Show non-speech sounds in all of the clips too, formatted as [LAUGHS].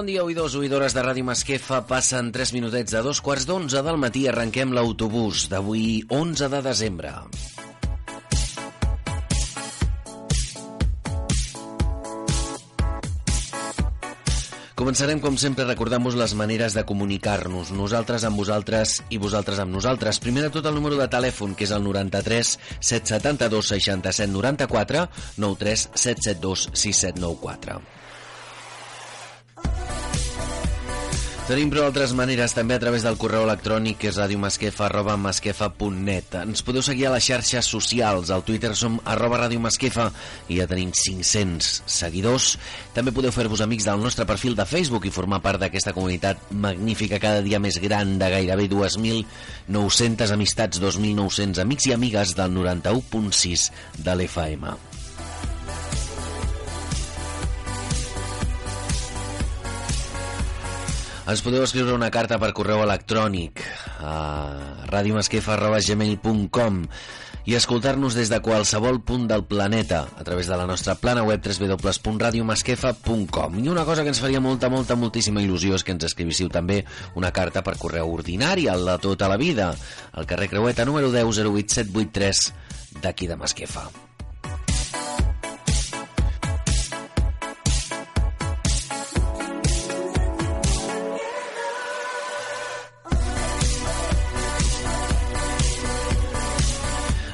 Bon dia, oïdors, oïdores de Ràdio Masquefa. Passen 3 minutets de dos quarts d'onze del matí. Arrenquem l'autobús d'avui, 11 de desembre. Començarem, com sempre, recordant-vos les maneres de comunicar-nos. Nosaltres amb vosaltres i vosaltres amb nosaltres. Primer de tot, el número de telèfon, que és el 93 772 67 94 93 772 6794. Tenim però altres maneres també a través del correu electrònic que és radiomasquefa arroba masquefa.net. Ens podeu seguir a les xarxes socials. Al Twitter som arroba radiomasquefa i ja tenim 500 seguidors. També podeu fer-vos amics del nostre perfil de Facebook i formar part d'aquesta comunitat magnífica cada dia més gran de gairebé 2.900 amistats, 2.900 amics i amigues del 91.6 de l'FM. Ens podeu escriure una carta per correu electrònic a radiomasquefa.gmail.com i escoltar-nos des de qualsevol punt del planeta a través de la nostra plana web www.radiomasquefa.com i una cosa que ens faria molta, molta, moltíssima il·lusió és que ens escrivíssiu també una carta per correu ordinari, el de tota la vida, al carrer Creueta número 10 08783 d'aquí de Masquefa.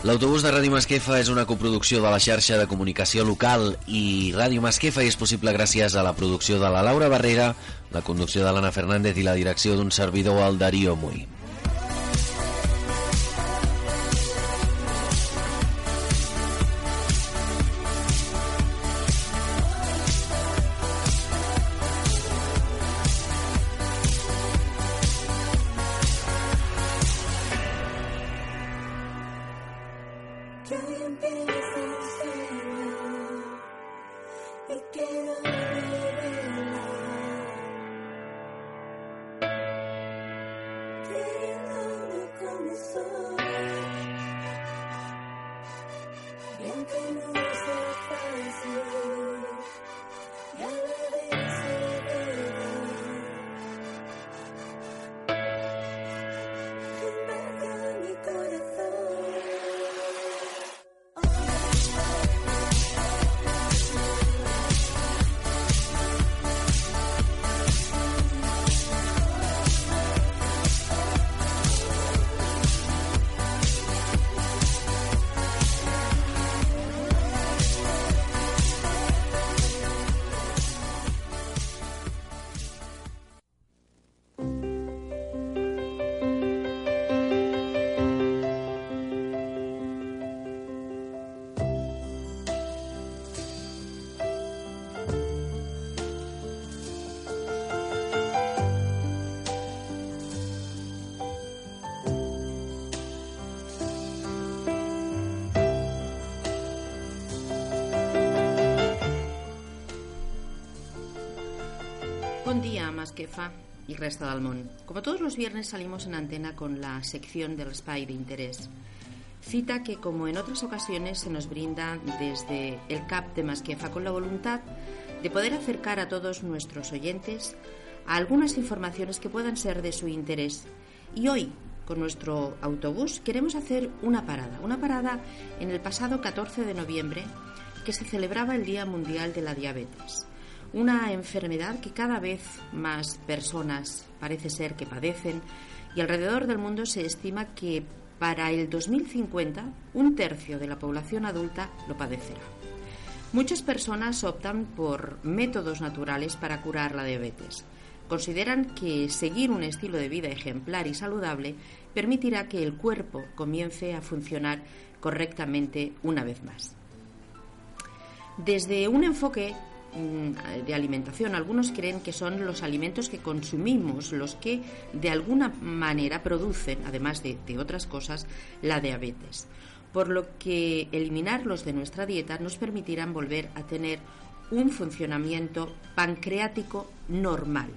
L'autobús de Ràdio Masquefa és una coproducció de la xarxa de comunicació local i Ràdio Masquefa i és possible gràcies a la producció de la Laura Barrera, la conducció de l'Anna Fernández i la direcció d'un servidor, el Darío Mui. Masquefa y resta del mundo. Como todos los viernes salimos en antena con la sección del Spy de interés. Cita que, como en otras ocasiones, se nos brinda desde el CAP de Masquefa con la voluntad de poder acercar a todos nuestros oyentes a algunas informaciones que puedan ser de su interés. Y hoy, con nuestro autobús, queremos hacer una parada. Una parada en el pasado 14 de noviembre, que se celebraba el Día Mundial de la Diabetes una enfermedad que cada vez más personas parece ser que padecen y alrededor del mundo se estima que para el 2050 un tercio de la población adulta lo padecerá. Muchas personas optan por métodos naturales para curar la diabetes. Consideran que seguir un estilo de vida ejemplar y saludable permitirá que el cuerpo comience a funcionar correctamente una vez más. Desde un enfoque de alimentación. Algunos creen que son los alimentos que consumimos los que de alguna manera producen, además de, de otras cosas, la diabetes. Por lo que eliminarlos de nuestra dieta nos permitirán volver a tener un funcionamiento pancreático normal.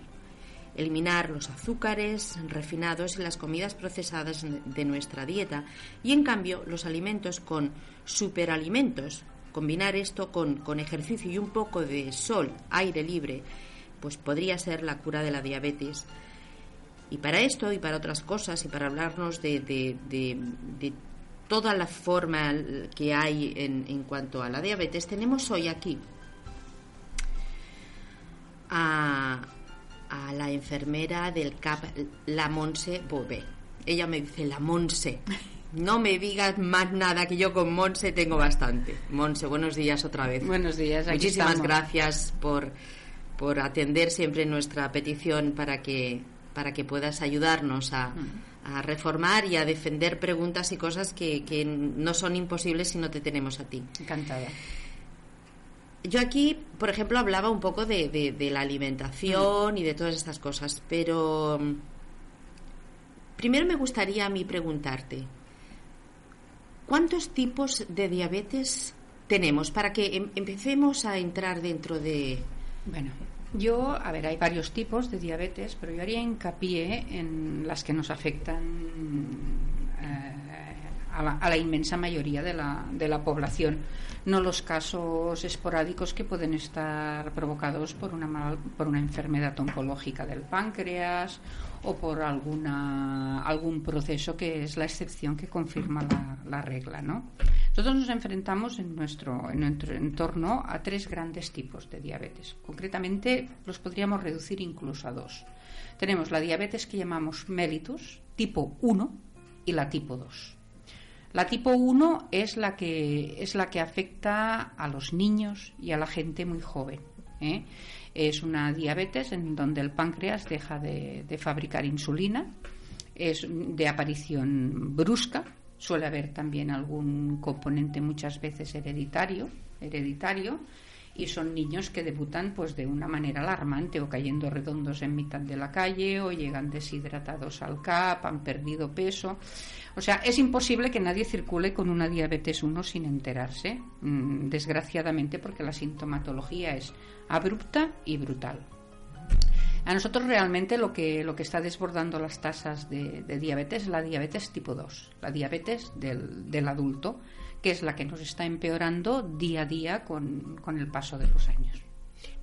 Eliminar los azúcares refinados y las comidas procesadas de nuestra dieta y en cambio los alimentos con superalimentos combinar esto con, con, ejercicio y un poco de sol, aire libre pues podría ser la cura de la diabetes. Y para esto y para otras cosas y para hablarnos de, de, toda la forma que hay en, en, cuanto a la diabetes, tenemos hoy aquí a, a la enfermera del CAP, la Monse Bobé. Ella me dice, la Monse. No me digas más nada, que yo con Monse tengo bastante. Monse, buenos días otra vez. Buenos días. Muchísimas gracias por, por atender siempre nuestra petición para que, para que puedas ayudarnos a, mm. a reformar y a defender preguntas y cosas que, que no son imposibles si no te tenemos a ti. Encantada. Yo aquí, por ejemplo, hablaba un poco de, de, la alimentación y de todas estas cosas, pero mm, primero me gustaría a mí preguntarte, ¿cuántos tipos de diabetes tenemos para que em, empecemos a entrar dentro de... Bueno, yo, a ver, hay varios tipos de diabetes, pero yo haría hincapié en las que nos afectan eh, a, la, inmensa mayoría de la, de la población. No los casos esporádicos que pueden estar provocados por una, por una enfermedad oncológica del páncreas o por alguna, algún proceso que es la excepción que confirma la, regla. ¿no? Nosotros nos enfrentamos en nuestro, en nuestro entorno a tres grandes tipos de diabetes. Concretamente, los podríamos reducir incluso a dos. Tenemos la diabetes que llamamos mellitus, tipo 1, y la tipo 2. La tipo 1 es la que es la que afecta a los niños y a la gente muy joven. ¿eh? Es una diabetes en donde el páncreas deja de, fabricar insulina, es de aparición brusca, suele haber también algún componente muchas veces hereditario, hereditario y son niños que debutan pues de una manera alarmante o cayendo redondos en mitad de la calle o llegan deshidratados al CAP, han perdido peso. O sea, es imposible que nadie circule con una diabetes 1 sin enterarse, mm, desgraciadamente porque la sintomatología es abrupta y brutal. A nosotros realmente lo que, lo que está desbordando las tasas de, diabetes es la diabetes tipo 2, la diabetes del, del, adulto, que es la que nos está empeorando día a día con, con el paso de los años.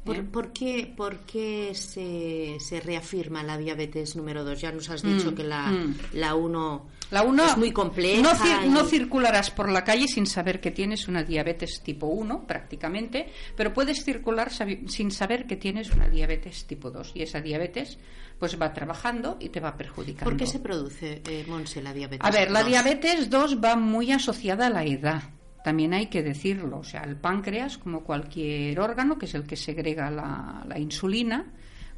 ¿Por, qué, por qué se, se, reafirma la diabetes número 2? Ya nos has dicho mm, que la, mm. la 1 la uno, es muy compleja. No, circularás por la calle sin saber que tienes una diabetes tipo 1, prácticamente, pero puedes circular sin saber que tienes una diabetes tipo 2. Y esa diabetes pues va trabajando y te va perjudicando. ¿Por qué se produce, eh, Monse, la diabetes A ver, la diabetes 2 va muy asociada a la edad también hay que decirlo. O sea, el páncreas, como cualquier órgano, que es el que segrega la, insulina,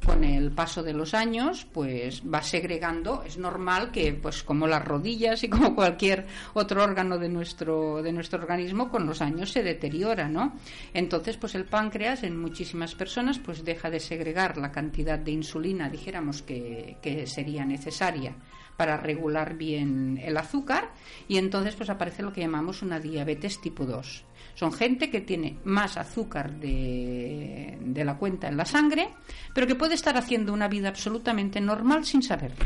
con el paso de los años, pues va segregando. Es normal que, pues como las rodillas y como [LAUGHS] cualquier otro órgano de nuestro, de nuestro organismo, con los años se deteriora, ¿no? Entonces, pues el páncreas en muchísimas personas, pues deja de segregar la cantidad de insulina, dijéramos, que, que sería necesaria para regular bien el azúcar y entonces pues aparece lo que llamamos una diabetes tipo 2. Son gente que tiene más azúcar de, de la cuenta en la sangre, pero que puede estar haciendo una vida absolutamente normal sin saberlo.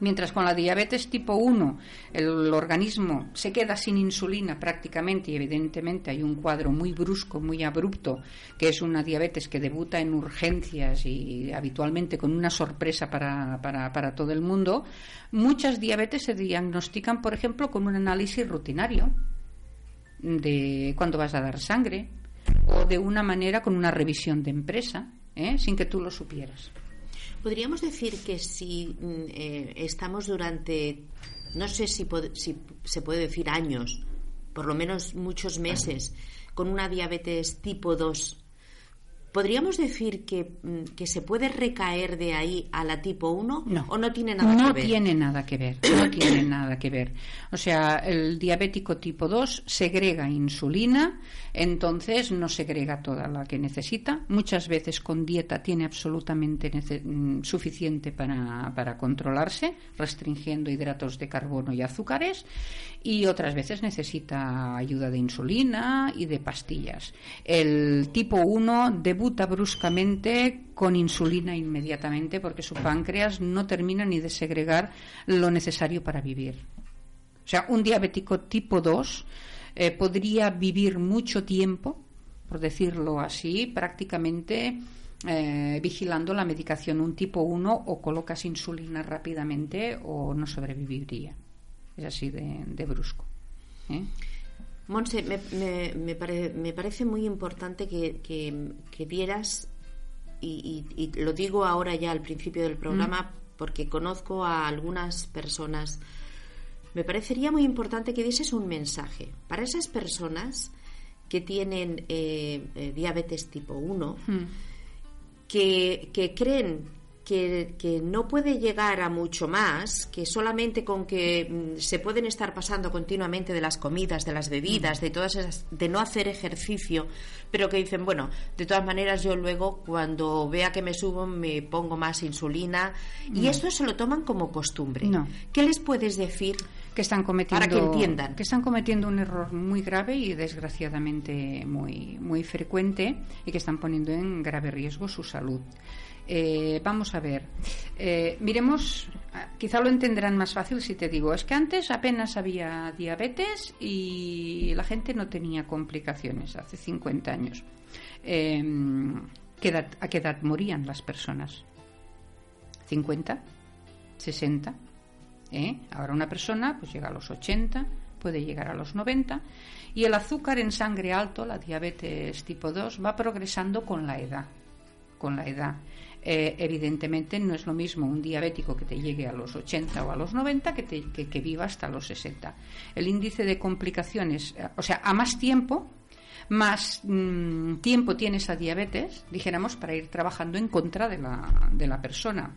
Mientras con la diabetes tipo 1 el organismo se queda sin insulina prácticamente y evidentemente hay un cuadro muy brusco, muy abrupto, que es una diabetes que debuta en urgencias y habitualmente con una sorpresa para, para, para todo el mundo, muchas diabetes se diagnostican, por ejemplo, con un análisis rutinario de cuando vas a dar sangre o de una manera con una revisión de empresa, ¿eh? sin que tú lo supieras. Podríamos decir que si mm, eh, estamos durante, no sé si, si se puede decir años, por lo menos muchos meses, con una diabetes tipo 2 ¿Podríamos decir mm, que, se puede recaer de ahí a la tipo 1 no, o no tiene nada que ver? No tiene nada que ver, no [COUGHS] tiene nada que ver. O sea, el diabético tipo 2 segrega insulina, entonces no segrega toda la que necesita. Muchas veces con dieta tiene absolutamente mm, suficiente para, para controlarse, restringiendo hidratos de carbono y azúcares, y otras veces necesita ayuda de insulina y de pastillas. El tipo 1 de debuta bruscamente con insulina inmediatamente porque su páncreas no termina ni de segregar lo necesario para vivir. O sea, un diabético tipo 2 eh, podría vivir mucho tiempo, por decirlo así, prácticamente eh, vigilando la medicación. Un tipo 1 o colocas insulina rápidamente o no sobreviviría. Es así de, brusco. ¿eh? Monse, me, me, me, parece muy importante que, que, dieras, y, lo digo ahora ya al principio del programa, mm. porque conozco a algunas personas, me parecería muy importante que dieses un mensaje para esas personas que tienen eh, diabetes tipo 1 que, creen que, no puede llegar a mucho más, que solamente con que mm, se pueden estar pasando continuamente de las comidas, de las bebidas, de todas esas, de no hacer ejercicio, pero que dicen, bueno, de todas maneras yo luego cuando vea que me subo me pongo más insulina y esto se lo toman como costumbre. No. ¿Qué les puedes decir? Que están cometiendo para que entiendan que están cometiendo un error muy grave y desgraciadamente muy muy frecuente y que están poniendo en grave riesgo su salud. Eh, vamos a ver, eh, miremos, quizá lo entenderán más fácil si te digo, es que antes apenas había diabetes y la gente no tenía complicaciones hace 50 años. Eh, ¿A qué edad morían las personas? ¿50? ¿60? ¿Eh? Ahora una persona pues llega a los 80, puede llegar a los 90 y el azúcar en sangre alto, la diabetes tipo 2, va progresando con la edad. Con la edad. Eh, evidentemente no es lo mismo un diabético que te llegue a los 80 o a los 90 que, que, viva hasta los 60. El índice de complicaciones, o sea, a más tiempo, más mm, tiempo tiene esa diabetes, dijéramos, para ir trabajando en contra de la, de la persona.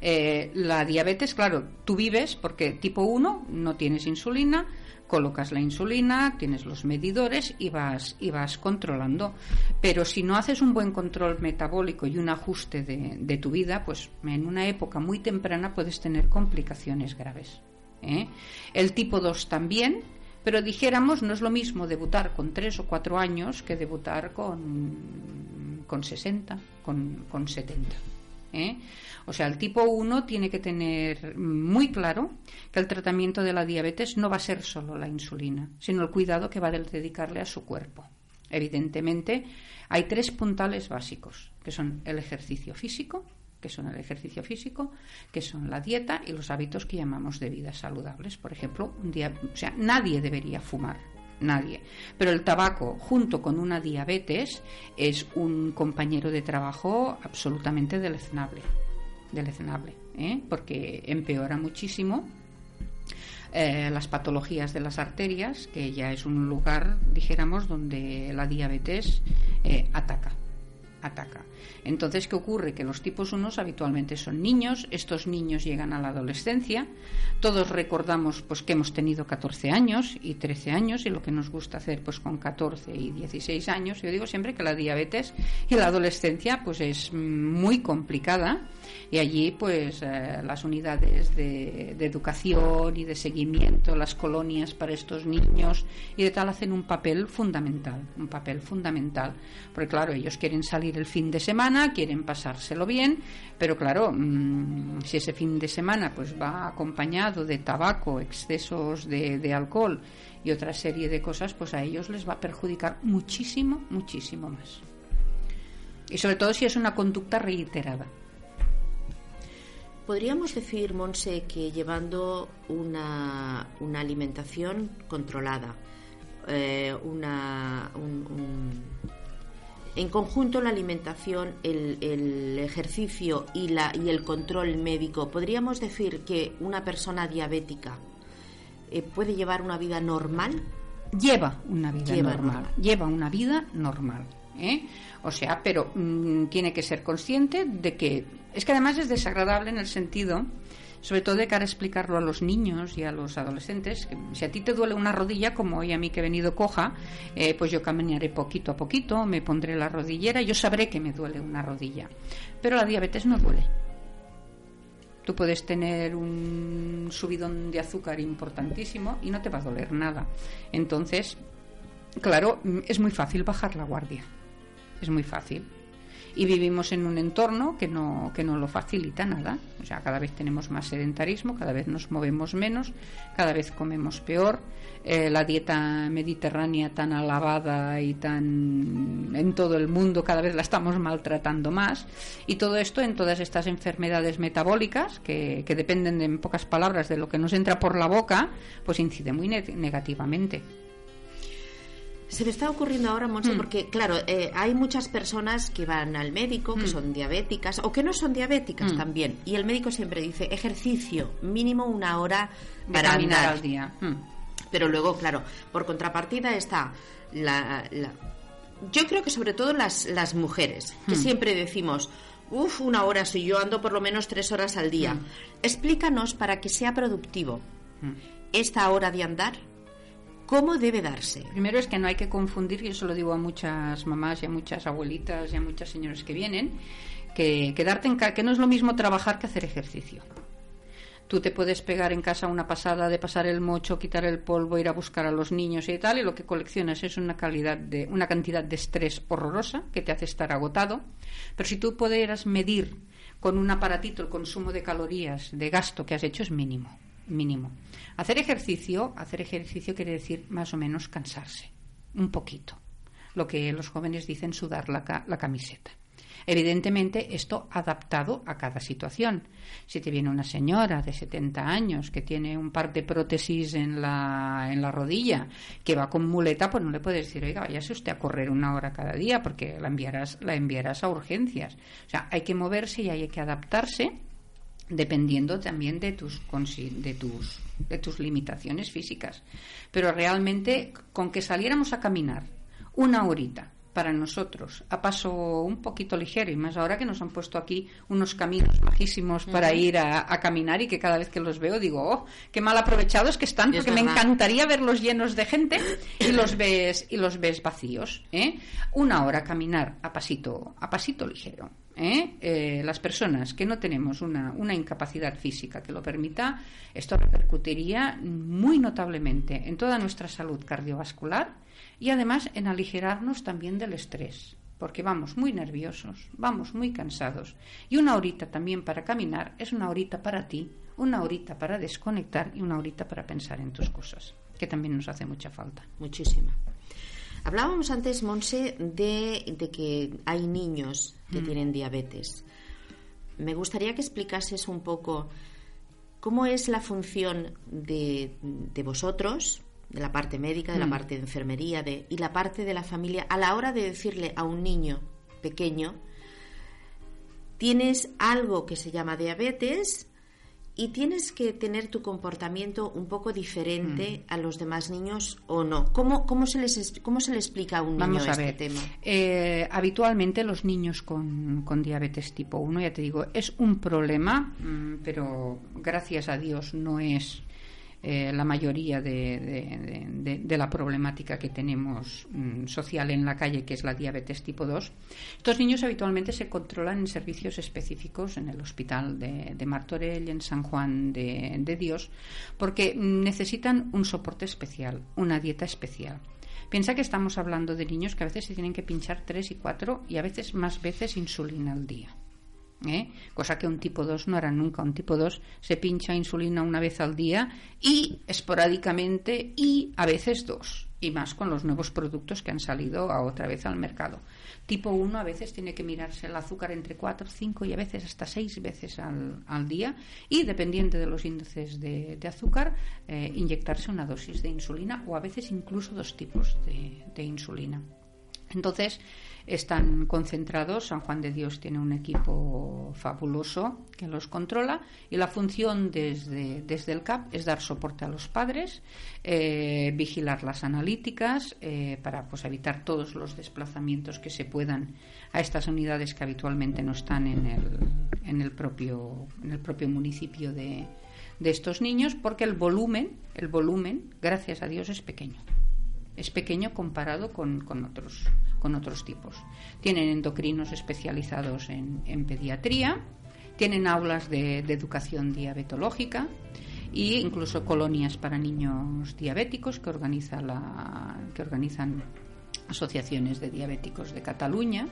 Eh, la diabetes, claro, tú vives porque tipo 1 no tienes insulina, colocas la insulina, tienes los medidores y vas, y vas controlando. Pero si no haces un buen control metabólico y un ajuste de, tu vida, pues en una época muy temprana puedes tener complicaciones graves. ¿eh? El tipo 2 también, pero dijéramos, no es lo mismo debutar con 3 o 4 años que debutar con, con 60, con, con 70. ¿Eh? O sea, el tipo 1 tiene que tener muy claro que el tratamiento de la diabetes no va a ser solo la insulina, sino el cuidado que va a dedicarle a su cuerpo. Evidentemente, hay tres puntales básicos, que son el ejercicio físico, que son el ejercicio físico, que son la dieta y los hábitos que llamamos de vida saludables. Por ejemplo, nadie debería fumar, nadie. Pero el tabaco, junto con una diabetes, es un compañero de trabajo absolutamente deleznable, deleznable ¿eh? porque empeora muchísimo eh, las patologías de las arterias, que ya es un lugar, dijéramos, donde la diabetes eh, ataca ataca. Entonces, ¿qué ocurre? Que los tipos 1 habitualmente son niños, estos niños llegan a la adolescencia, todos recordamos pues que hemos tenido 14 años y 13 años y lo que nos gusta hacer pues con 14 y 16 años. Yo digo siempre que la diabetes y la adolescencia pues es muy complicada y allí pues eh, las unidades de, de educación y de seguimiento, las colonias para estos niños y de tal hacen un papel fundamental, un papel fundamental, porque claro, ellos quieren salir el fin de semana, quieren pasárselo bien, pero claro, mm, si ese fin de semana pues va acompañado de tabaco, excesos de, alcohol y otra serie de cosas, pues a ellos les va a perjudicar muchísimo, muchísimo más. Y sobre todo si es una conducta reiterada. Podríamos decir, Monse, que llevando una, una alimentación controlada, eh, una, un, en conjunto, la alimentación, el, ejercicio y, la, y el control médico, ¿podríamos decir que una persona diabética eh, puede llevar una vida normal? Lleva una vida normal. Lleva una vida normal. ¿eh? O sea, pero mm, tiene que ser consciente de que. Es que además es desagradable en el sentido sobre todo de cara a explicarlo a los niños y a los adolescentes. Si a ti te duele una rodilla, como hoy a mí que he venido coja, eh, pues yo caminaré poquito a poquito, me pondré la rodillera y yo sabré que me duele una rodilla. Pero la diabetes no duele. Tú puedes tener un subidón de azúcar importantísimo y no te va a doler nada. Entonces, claro, es muy fácil bajar la guardia. Es muy fácil. Y vivimos en un entorno que no, que no lo facilita nada. O sea, cada vez tenemos más sedentarismo, cada vez nos movemos menos, cada vez comemos peor. Eh, la dieta mediterránea tan alabada y tan en todo el mundo cada vez la estamos maltratando más. Y todo esto en todas estas enfermedades metabólicas que, que dependen, en pocas palabras, de lo que nos entra por la boca, pues incide muy negativamente. Se me está ocurriendo ahora, Monse, mm. porque, claro, eh, hay muchas personas que van al médico, que mm. son diabéticas o que no son diabéticas mm. también. Y el médico siempre dice ejercicio, mínimo una hora para caminar al día. Pero luego, claro, por contrapartida está la, yo creo que sobre todo las, las mujeres, que siempre decimos, uff, una hora, si yo ando por lo menos tres horas al día. Explícanos para que sea productivo esta hora de andar ¿Cómo debe darse? Primero es que no hay que confundir, y eso lo digo a muchas mamás y a muchas abuelitas y a muchas señoras que vienen, que quedarte en que no es lo mismo trabajar que hacer ejercicio. Tú te puedes pegar en casa una pasada de pasar el mocho, quitar el polvo, ir a buscar a los niños y tal, y lo que coleccionas es una calidad de una cantidad de estrés horrorosa que te hace estar agotado. Pero si tú pudieras medir con un aparatito el consumo de calorías, de gasto que has hecho es mínimo mínimo. Hacer ejercicio, hacer ejercicio quiere decir más o menos cansarse, un poquito. Lo que los jóvenes dicen sudar la, la camiseta. Evidentemente, esto adaptado a cada situación. Si te viene una señora de 70 años que tiene un par de prótesis en la, en la rodilla, que va con muleta, pues no le puedes decir, oiga, váyase usted a correr una hora cada día porque la enviarás, la enviarás a urgencias. O sea, hay que moverse y hay que adaptarse dependiendo también de tus, de tus, de tus limitaciones físicas. Pero realmente, con que saliéramos a caminar una horita para nosotros a paso un poquito ligero y más ahora que nos han puesto aquí unos caminos majísimos para ir a, caminar y que cada vez que los veo digo oh qué mal aprovechados que están porque me encantaría verlos llenos de gente y los ves y los ves vacíos ¿eh? una hora caminar a pasito a pasito ligero ¿eh? Eh, las personas que no tenemos una, una, incapacidad física que lo permita, esto repercutiría muy notablemente en toda nuestra salud cardiovascular y además en aligerarnos también del estrés, porque vamos muy nerviosos, vamos muy cansados. Y una horita también para caminar es una horita para ti, una horita para desconectar y una horita para pensar en tus cosas, que también nos hace mucha falta. Muchísima. Hablábamos antes, Monse, de, que hay niños que mm. tienen diabetes. Me gustaría que explicases un poco cómo es la función de, vosotros, de la parte médica, de la mm. parte de enfermería de, y la parte de la familia a la hora de decirle a un niño pequeño, tienes algo que se llama diabetes, y tienes que tener tu comportamiento un poco diferente mm. a los demás niños o no. ¿Cómo, cómo, se, les, cómo se le explica a un niño Vamos a este ver. tema? Eh, habitualmente los niños con, con, diabetes tipo 1, ya te digo, es un problema, mm, pero gracias a Dios no es eh, la mayoría de, la problemática que tenemos mm, social en la calle, que es la diabetes tipo 2. Estos niños habitualmente se controlan en servicios específicos en el hospital de, Martorell, en San Juan de, Dios, porque necesitan un soporte especial, una dieta especial. Piensa que estamos hablando de niños que a veces se tienen que pinchar tres y cuatro y a veces más veces insulina al día. ¿Eh? cosa que un tipo 2 no hará nunca. Un tipo 2 se pincha insulina una vez al día y esporádicamente y a veces dos, y más con los nuevos productos que han salido a otra vez al mercado. Tipo 1 a veces tiene que mirarse el azúcar entre 4, 5 y a veces hasta 6 veces al, día y dependiente de los índices de, azúcar, eh, inyectarse una dosis de insulina o a veces incluso dos tipos de, de insulina. Entonces, están concentrados. San Juan de Dios tiene un equipo fabuloso que los controla y la función desde, desde el CAP es dar soporte a los padres, eh, vigilar las analíticas eh, para pues, evitar todos los desplazamientos que se puedan a estas unidades que habitualmente no están en el, en el, propio, en el propio municipio de, de estos niños porque el volumen, el volumen, gracias a Dios, es pequeño es pequeño comparado con, otros, con otros tipos. Tienen endocrinos especializados en, pediatría, tienen aulas de, educación diabetológica e incluso colonias para niños diabéticos que, organiza la, que organizan asociaciones de diabéticos de Cataluña.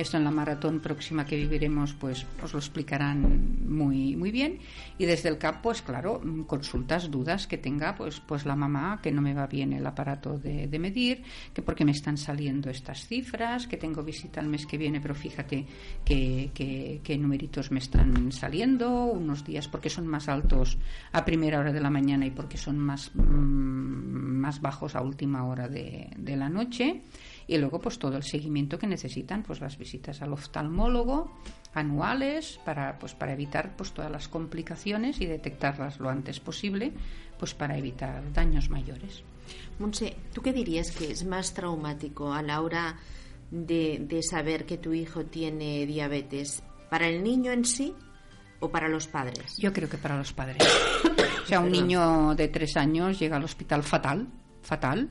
Esto en la maratón próxima que viviremos, pues os lo explicarán muy, muy bien. Y desde el CAP, pues claro, consultas, dudas que tenga, pues, pues la mamá, que no me va bien el aparato de, medir, que porque me están saliendo estas cifras, que tengo visita el mes que viene, pero fíjate que, que, numeritos me están saliendo, unos días porque son más altos a primera hora de la mañana y porque son más, mm, más bajos a última hora de, de la noche y luego pues todo el seguimiento que necesitan, pues las visitas al oftalmólogo anuales para pues para evitar pues todas las complicaciones y detectarlas lo antes posible, pues para evitar daños mayores. Monse, ¿tú qué dirías que es más traumático a la hora de, de saber que tu hijo tiene diabetes? ¿Para el niño en sí o para los padres? Yo creo que para los padres. [COUGHS] o sea, un niño de tres años llega al hospital fatal, fatal,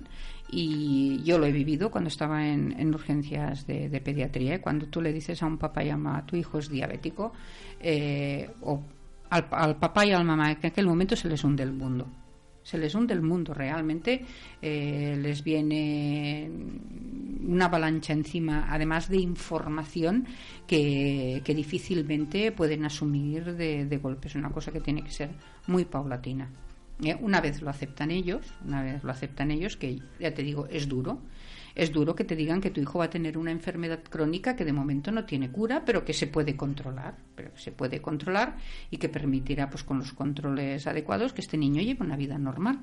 y yo lo he vivido cuando estaba en, urgencias de, pediatría. Cuando tú le dices a un papá y a mamá, tu hijo es diabético, eh, o al, papá y a la mamá, en aquel momento se les hunde el mundo. Se les hunde el mundo realmente, eh, les viene una avalancha encima, además de información que, difícilmente pueden asumir de, de golpe. Es una cosa que tiene que ser muy paulatina. Eh, una vez lo aceptan ellos, una vez lo aceptan ellos, que ya te digo, es duro. Es duro que te digan que tu hijo va a tener una enfermedad crónica que de momento no tiene cura, pero que se puede controlar, pero que se puede controlar y que permitirá, pues con los controles adecuados, que este niño lleve una vida normal.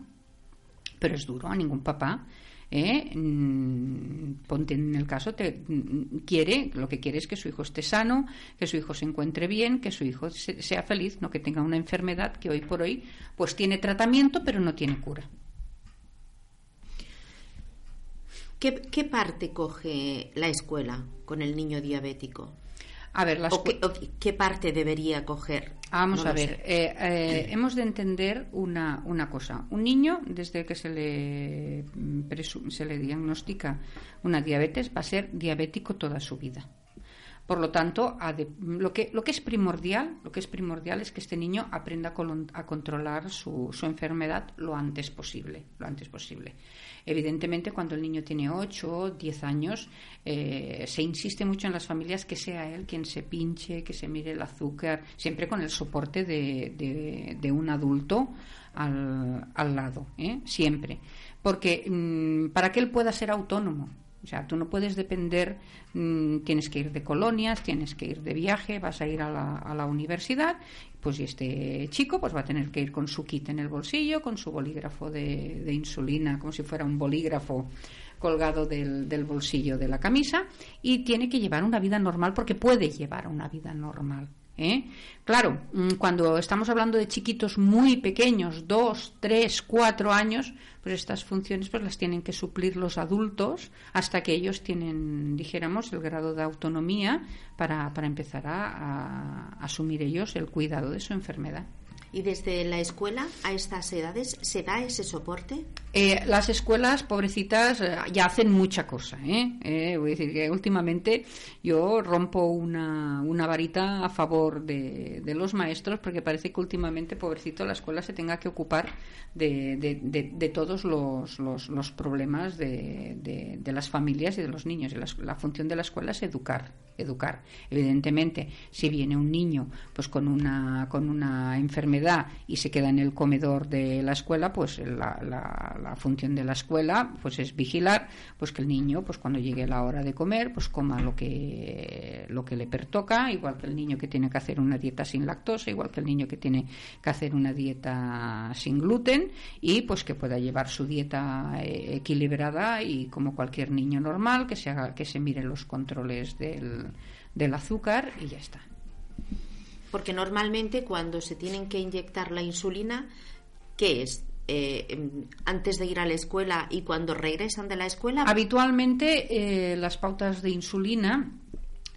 Pero es duro, a ningún papá ¿eh? Mm, ponte en el caso, te, mm, quiere, lo que quiere es que su hijo esté sano, que su hijo se encuentre bien, que su hijo sea feliz, no que tenga una enfermedad que hoy por hoy pues tiene tratamiento pero no tiene cura. qué parte coge la escuela con el niño diabético? A ver, qué, parte debería coger? Vamos a ver, eh, eh, hemos de entender una, una, cosa. Un niño, desde que se le, se le diagnostica una diabetes, va a ser diabético toda su vida. Por lo tanto, lo, que, lo que es primordial, lo que es primordial es que este niño aprenda a, controlar su, su, enfermedad lo antes posible, lo antes posible. Evidentemente, cuando el niño tiene 8 o 10 años, eh, se insiste mucho en las familias que sea él quien se pinche, que se mire el azúcar, siempre con el soporte de, de, un adulto al, al lado, ¿eh? siempre. Porque mm, para que él pueda ser autónomo, o sea, tú no puedes depender, mm, tienes que ir de colonias, tienes que ir de viaje, vas a ir a la, a la, universidad, pues y este chico pues va a tener que ir con su kit en el bolsillo, con su bolígrafo de, de insulina, como si fuera un bolígrafo colgado del, del, bolsillo de la camisa y tiene que llevar una vida normal porque puede llevar una vida normal. ¿Eh? Claro, mm, cuando estamos hablando de chiquitos muy pequeños, dos, tres, cuatro años, pues estas funciones pues las tienen que suplir los adultos hasta que ellos tienen, dijéramos, el grado de autonomía para, para empezar a asumir ellos el cuidado de su enfermedad. ¿Y desde la escuela a estas edades se da ese soporte? Eh, las escuelas, pobrecitas, eh, ya hacen mucha cosa. ¿eh? voy a decir que últimamente yo rompo una, una varita a favor de, de, los maestros porque parece que últimamente, pobrecito, la escuela se tenga que ocupar de, de, de todos los, los, los problemas de, las familias y de los niños. Y la función de la escuela es educar educar. Evidentemente, si viene un niño pues con una, con una enfermedad y se queda en el comedor de la escuela, pues la, función de la escuela pues es vigilar pues que el niño pues cuando llegue la hora de comer pues coma lo que lo que le pertoca, igual que el niño que tiene que hacer una dieta sin lactosa, igual que el niño que tiene que hacer una dieta sin gluten y pues que pueda llevar su dieta eh, equilibrada y como cualquier niño normal que se haga que se mire los controles del del, azúcar y ya está. Porque normalmente cuando se tienen que inyectar la insulina, ¿qué es? Eh, em, antes de ir a la escuela y cuando regresan de la escuela? Habitualmente eh, las pautas de insulina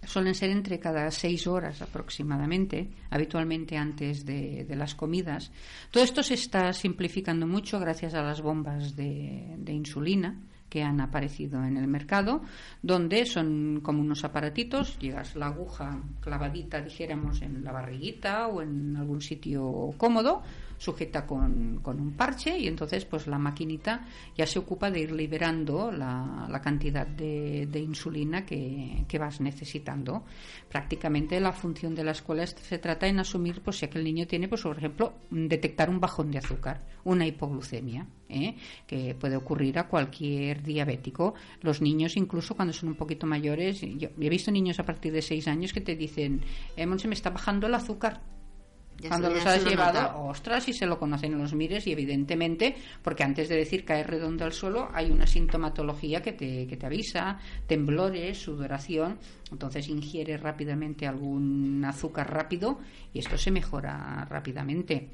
suelen ser entre cada seis horas aproximadamente, habitualmente antes de, las comidas. Todo esto se está simplificando mucho gracias a las bombas de insulina que han aparecido en el mercado, donde son como unos aparatitos, llegas la aguja clavadita, dijéramos, en la barriguita o en algún sitio cómodo, sujeta con, un parche y entonces pues la maquinita ya se ocupa de ir liberando la, cantidad de, insulina que, vas necesitando. Prácticamente la función de la escuela se trata en asumir pues si aquel niño tiene, pues por ejemplo, detectar un bajón de azúcar, una hipoglucemia, ¿eh? que puede ocurrir a cualquier diabético. Los niños, incluso cuando son un poquito mayores, yo he visto niños a partir de seis años que te dicen, eh, se me está bajando el azúcar cuando los has llevado, ostras, y se lo conocen los mires y evidentemente, porque antes de decir caer redondo al suelo, hay una sintomatología que te, que te avisa, temblores, sudoración, entonces ingiere rápidamente algún azúcar rápido y esto se mejora rápidamente.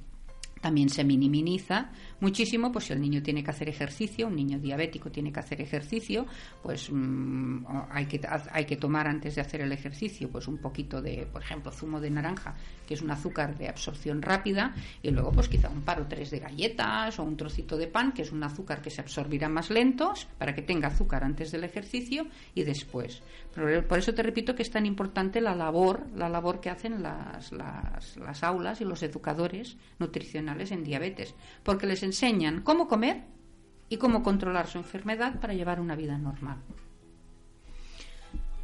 También se minimiza muchísimo pues si el niño tiene que hacer ejercicio un niño diabético tiene que hacer ejercicio pues mm, hay que hay que tomar antes de hacer el ejercicio pues un poquito de por ejemplo zumo de naranja que es un azúcar de absorción rápida y luego pues quizá un par o tres de galletas o un trocito de pan que es un azúcar que se absorbirá más lentos para que tenga azúcar antes del ejercicio y después. Por eso te repito que es tan importante la labor la labor que hacen las, las, las aulas y los educadores nutricionales en diabetes porque les enseñan cómo comer y cómo controlar su enfermedad para llevar una vida normal.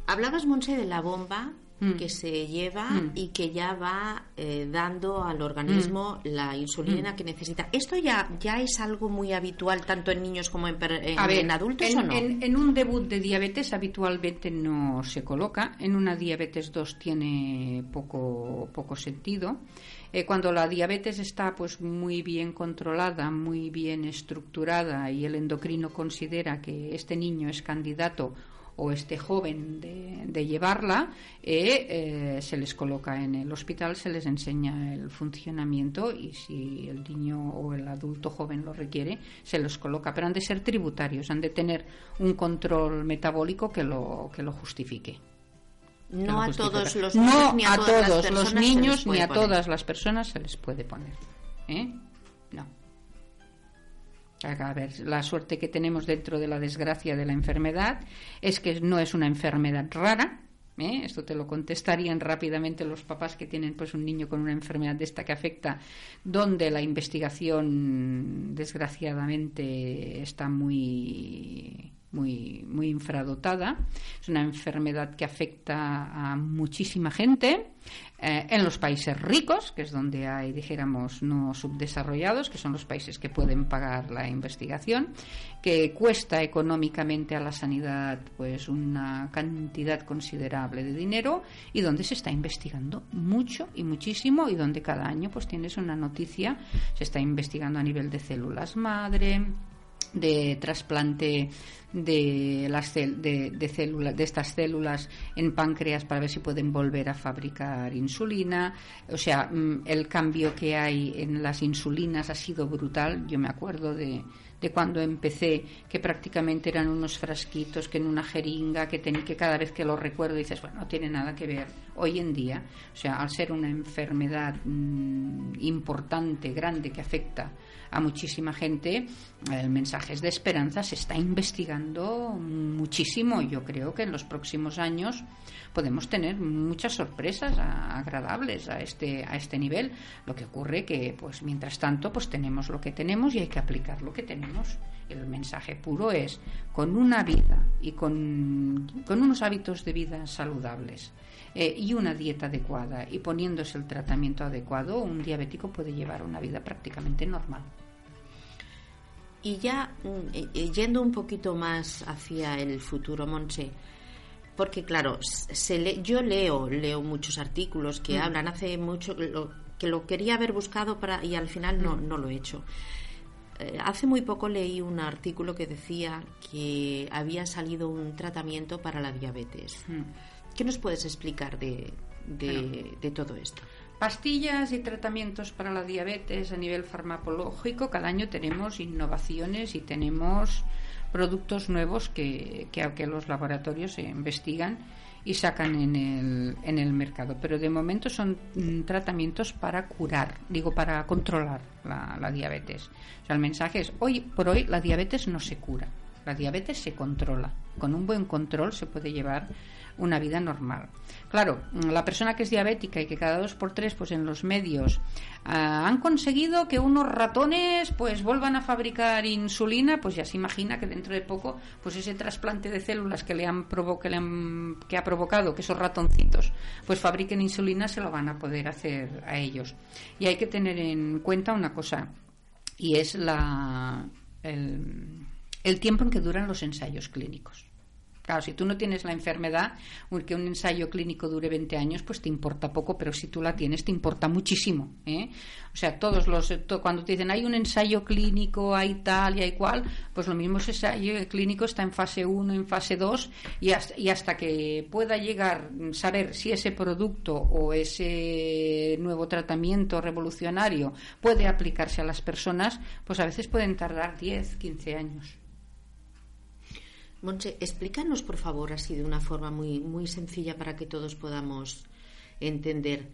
Hablabas, Monse, de la bomba mm. que se lleva mm. y que ya va eh, dando al organismo mm. la insulina que necesita. ¿Esto ya, ya es algo muy habitual tanto en niños como en, en, adultos en, o no? En, un debut de diabetes habitualmente no se coloca. En una diabetes 2 tiene poco, poco sentido. Eh, cuando la diabetes está pues muy bien controlada, muy bien estructurada y el endocrino considera que este niño es candidato o este joven de, llevarla, eh, eh, se les coloca en el hospital, se les enseña el funcionamiento y si el niño o el adulto joven lo requiere, se los coloca. Pero han de ser tributarios, han de tener un control metabólico que lo, que lo justifique. No a todos los niños, ni a, todos los niños ni a todas las personas se les puede poner. ¿eh? No. A ver, la suerte que tenemos dentro de la desgracia de la enfermedad es que no es una enfermedad rara. ¿eh? Esto te lo contestarían rápidamente los papás que tienen pues un niño con una enfermedad de esta que afecta, donde la investigación desgraciadamente está muy muy, muy infradotada. Es una enfermedad que afecta a muchísima gente. Eh, en los países ricos, que es donde hay, dijéramos, no subdesarrollados, que son los países que pueden pagar la investigación, que cuesta económicamente a la sanidad pues una cantidad considerable de dinero y donde se está investigando mucho y muchísimo y donde cada año pues tienes una noticia, se está investigando a nivel de células madre, de trasplante de las de, de, células de estas células en páncreas para ver si pueden volver a fabricar insulina. O sea mm, el cambio que hay en las insulinas ha sido brutal. Yo me acuerdo de, de cuando empecé que prácticamente eran unos frasquitos que en una jeringa que, que cada vez que lo recuerdo dices bueno no tiene nada que ver hoy en día o sea al ser una enfermedad mm, importante grande que afecta a muchísima gente, el mensaje es de esperanza, se está investigando muchísimo. Yo creo que en los próximos años podemos tener muchas sorpresas agradables a este, a este nivel. Lo que ocurre que, pues, mientras tanto, pues tenemos lo que tenemos y hay que aplicar lo que tenemos. El mensaje puro es, con una vida y con, unos hábitos de vida saludables eh, y una dieta adecuada y poniéndose el tratamiento adecuado, un diabético puede llevar una vida prácticamente normal. Y ya mm, eh, eh, yendo un poquito más hacia el futuro, Monse, porque claro, se yo leo, leo muchos artículos que mm. hablan hace mucho que lo quería haber buscado para y al final no, mm. no lo he hecho. Eh, hace muy poco leí un artículo que decía que había salido un tratamiento para la diabetes. ¿Qué nos puedes explicar de, de todo esto? Pastillas y tratamientos para la diabetes a nivel farmacológico, cada año tenemos innovaciones y tenemos productos nuevos que, que, los laboratorios investigan y sacan en el, en el mercado. Pero de momento son mm, tratamientos para curar, digo, para controlar la, la diabetes. O sea, el mensaje es, hoy por hoy la diabetes no se cura. La diabetes se controla. Con un buen control se puede llevar una vida normal. Claro, la persona que es diabética y que cada dos por tres, pues en los medios ah, han conseguido que unos ratones pues vuelvan a fabricar insulina, pues ya se imagina que dentro de poco, pues ese trasplante de células que le han, le que ha provocado que esos ratoncitos pues fabriquen insulina se lo van a poder hacer a ellos. Y hay que tener en cuenta una cosa y es la el tiempo en que duran los ensayos clínicos. Claro, si tú no tienes la enfermedad, que un ensayo clínico dure 20 años, pues te importa poco, pero si tú la tienes, te importa muchísimo. ¿eh? O sea, todos los, cuando te dicen hay un ensayo clínico, hay tal y hay cual, pues lo mismo ese ensayo clínico está en fase 1, en fase 2, y hasta, y hasta que pueda llegar, saber si ese producto o ese nuevo tratamiento revolucionario puede aplicarse a las personas, pues a veces pueden tardar 10, 15 años. Monche, explícanos por favor así de una forma muy, muy sencilla para que todos podamos entender.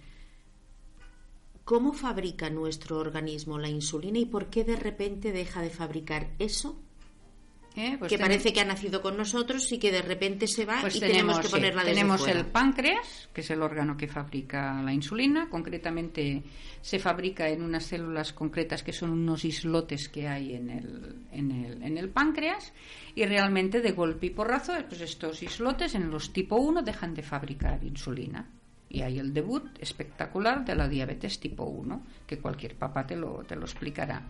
Cómo fabrica nuestro organismo la insulina y por qué de repente deja de fabricar eso ¿Eh? Pues que parece que ha nacido con nosotros y que de repente se va pues y tenemos, que ponerla desde Tenemos el páncreas, que es el órgano que fabrica la insulina. Concretamente se fabrica en unas células concretas que son unos islotes que hay en el, en el, en el páncreas. Y realmente de golpe y porrazo, pues estos islotes en los tipo 1 dejan de fabricar insulina. Y hay el debut espectacular de la diabetes tipo 1, que cualquier papá te lo, te lo explicará.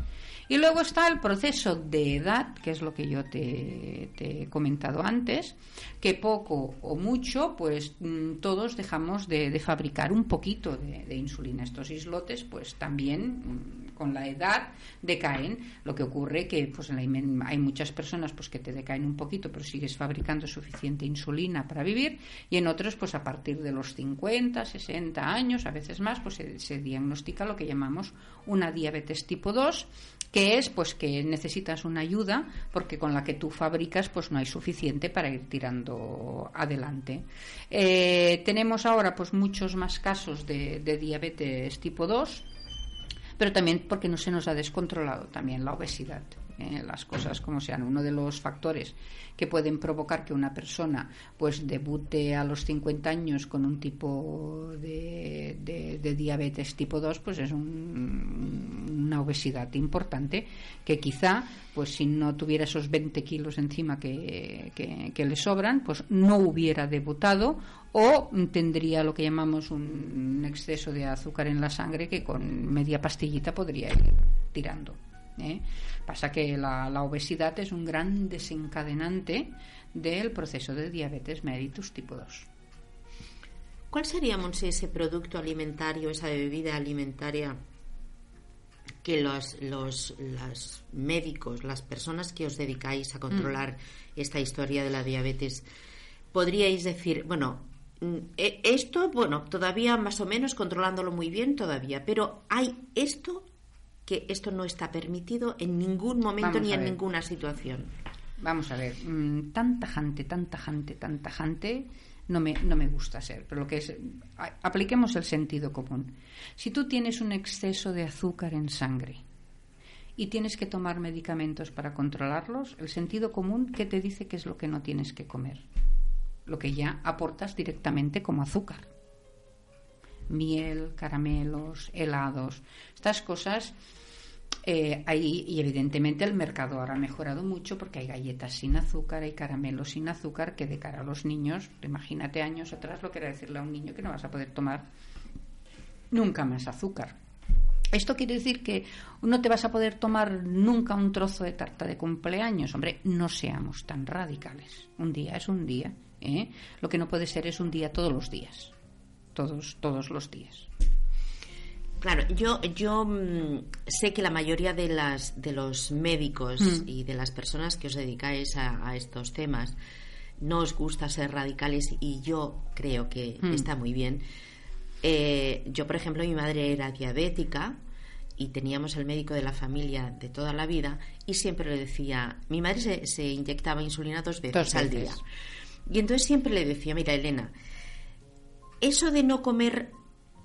Y luego está el proceso de edad, que es lo que yo te, he comentado antes, que poco o mucho, pues mm, todos dejamos de, fabricar un poquito de, insulina. Estos islotes, pues también mm, con la edad decaen. Lo que ocurre que pues hay muchas personas pues que te decaen un poquito, pero sigues fabricando suficiente insulina para vivir, y en otros, pues a partir de los 50, 60 años, a veces más, pues se, diagnostica lo que llamamos una diabetes tipo 2 que es pues que necesitas una ayuda porque con la que tú fabricas pues no hay suficiente para ir tirando adelante. Eh, tenemos ahora pues muchos más casos de, de diabetes tipo 2 pero también porque no se nos ha descontrolado también la obesidad. ¿Eh? las cosas como sean. Uno de los factores que pueden provocar que una persona pues debute a los 50 años con un tipo de, de, diabetes tipo 2 pues es una obesidad importante que quizá pues si no tuviera esos 20 kilos encima que, que, le sobran pues no hubiera debutado o tendría lo que llamamos un exceso de azúcar en la sangre que con media pastillita podría ir tirando. ¿eh? Pasa que la, obesidad es un gran desencadenante del proceso de diabetes mellitus tipo 2. ¿Cuál sería, ese producto alimentario, esa bebida alimentaria que los, los, médicos, las personas que os dedicáis a controlar mm. esta historia de la diabetes, podríais decir, bueno, mm, e, esto, bueno, todavía más o menos controlándolo muy bien todavía, pero hay esto que esto no está permitido en ningún momento ni en ninguna situación. Vamos a ver, mm, tan tajante, tan tajante, tan tajante no me, no me gusta ser, pero lo que es, apliquemos el sentido común. Si tú tienes un exceso de azúcar en sangre y tienes que tomar medicamentos para controlarlos, el sentido común, ¿qué te dice que es lo que no tienes que comer? Lo que ya aportas directamente como azúcar. Miel, caramelos, helados, estas cosas eh, y evidentemente el mercado ahora ha mejorado mucho porque hay galletas sin azúcar, hay caramelos sin azúcar que de cara a los niños, imagínate años atrás lo que era decirle a un niño que no vas a poder tomar nunca más azúcar. Esto quiere decir que no te vas a poder tomar nunca un trozo de tarta de cumpleaños. Hombre, no seamos tan radicales. Un día es un día. ¿eh? Lo que no puede ser es un día todos los días. Todos, todos los días. Claro, yo, yo mm, sé que la mayoría de, las, de los médicos mm. y de las personas que os dedicáis a, estos temas no os gusta ser radicales y yo creo que mm. está muy bien. Eh, yo, por ejemplo, mi madre era diabética y teníamos el médico de la familia de toda la vida y siempre le decía, mi madre se, se inyectaba insulina dos veces al día. Y entonces siempre le decía, mira, Elena, eso de no comer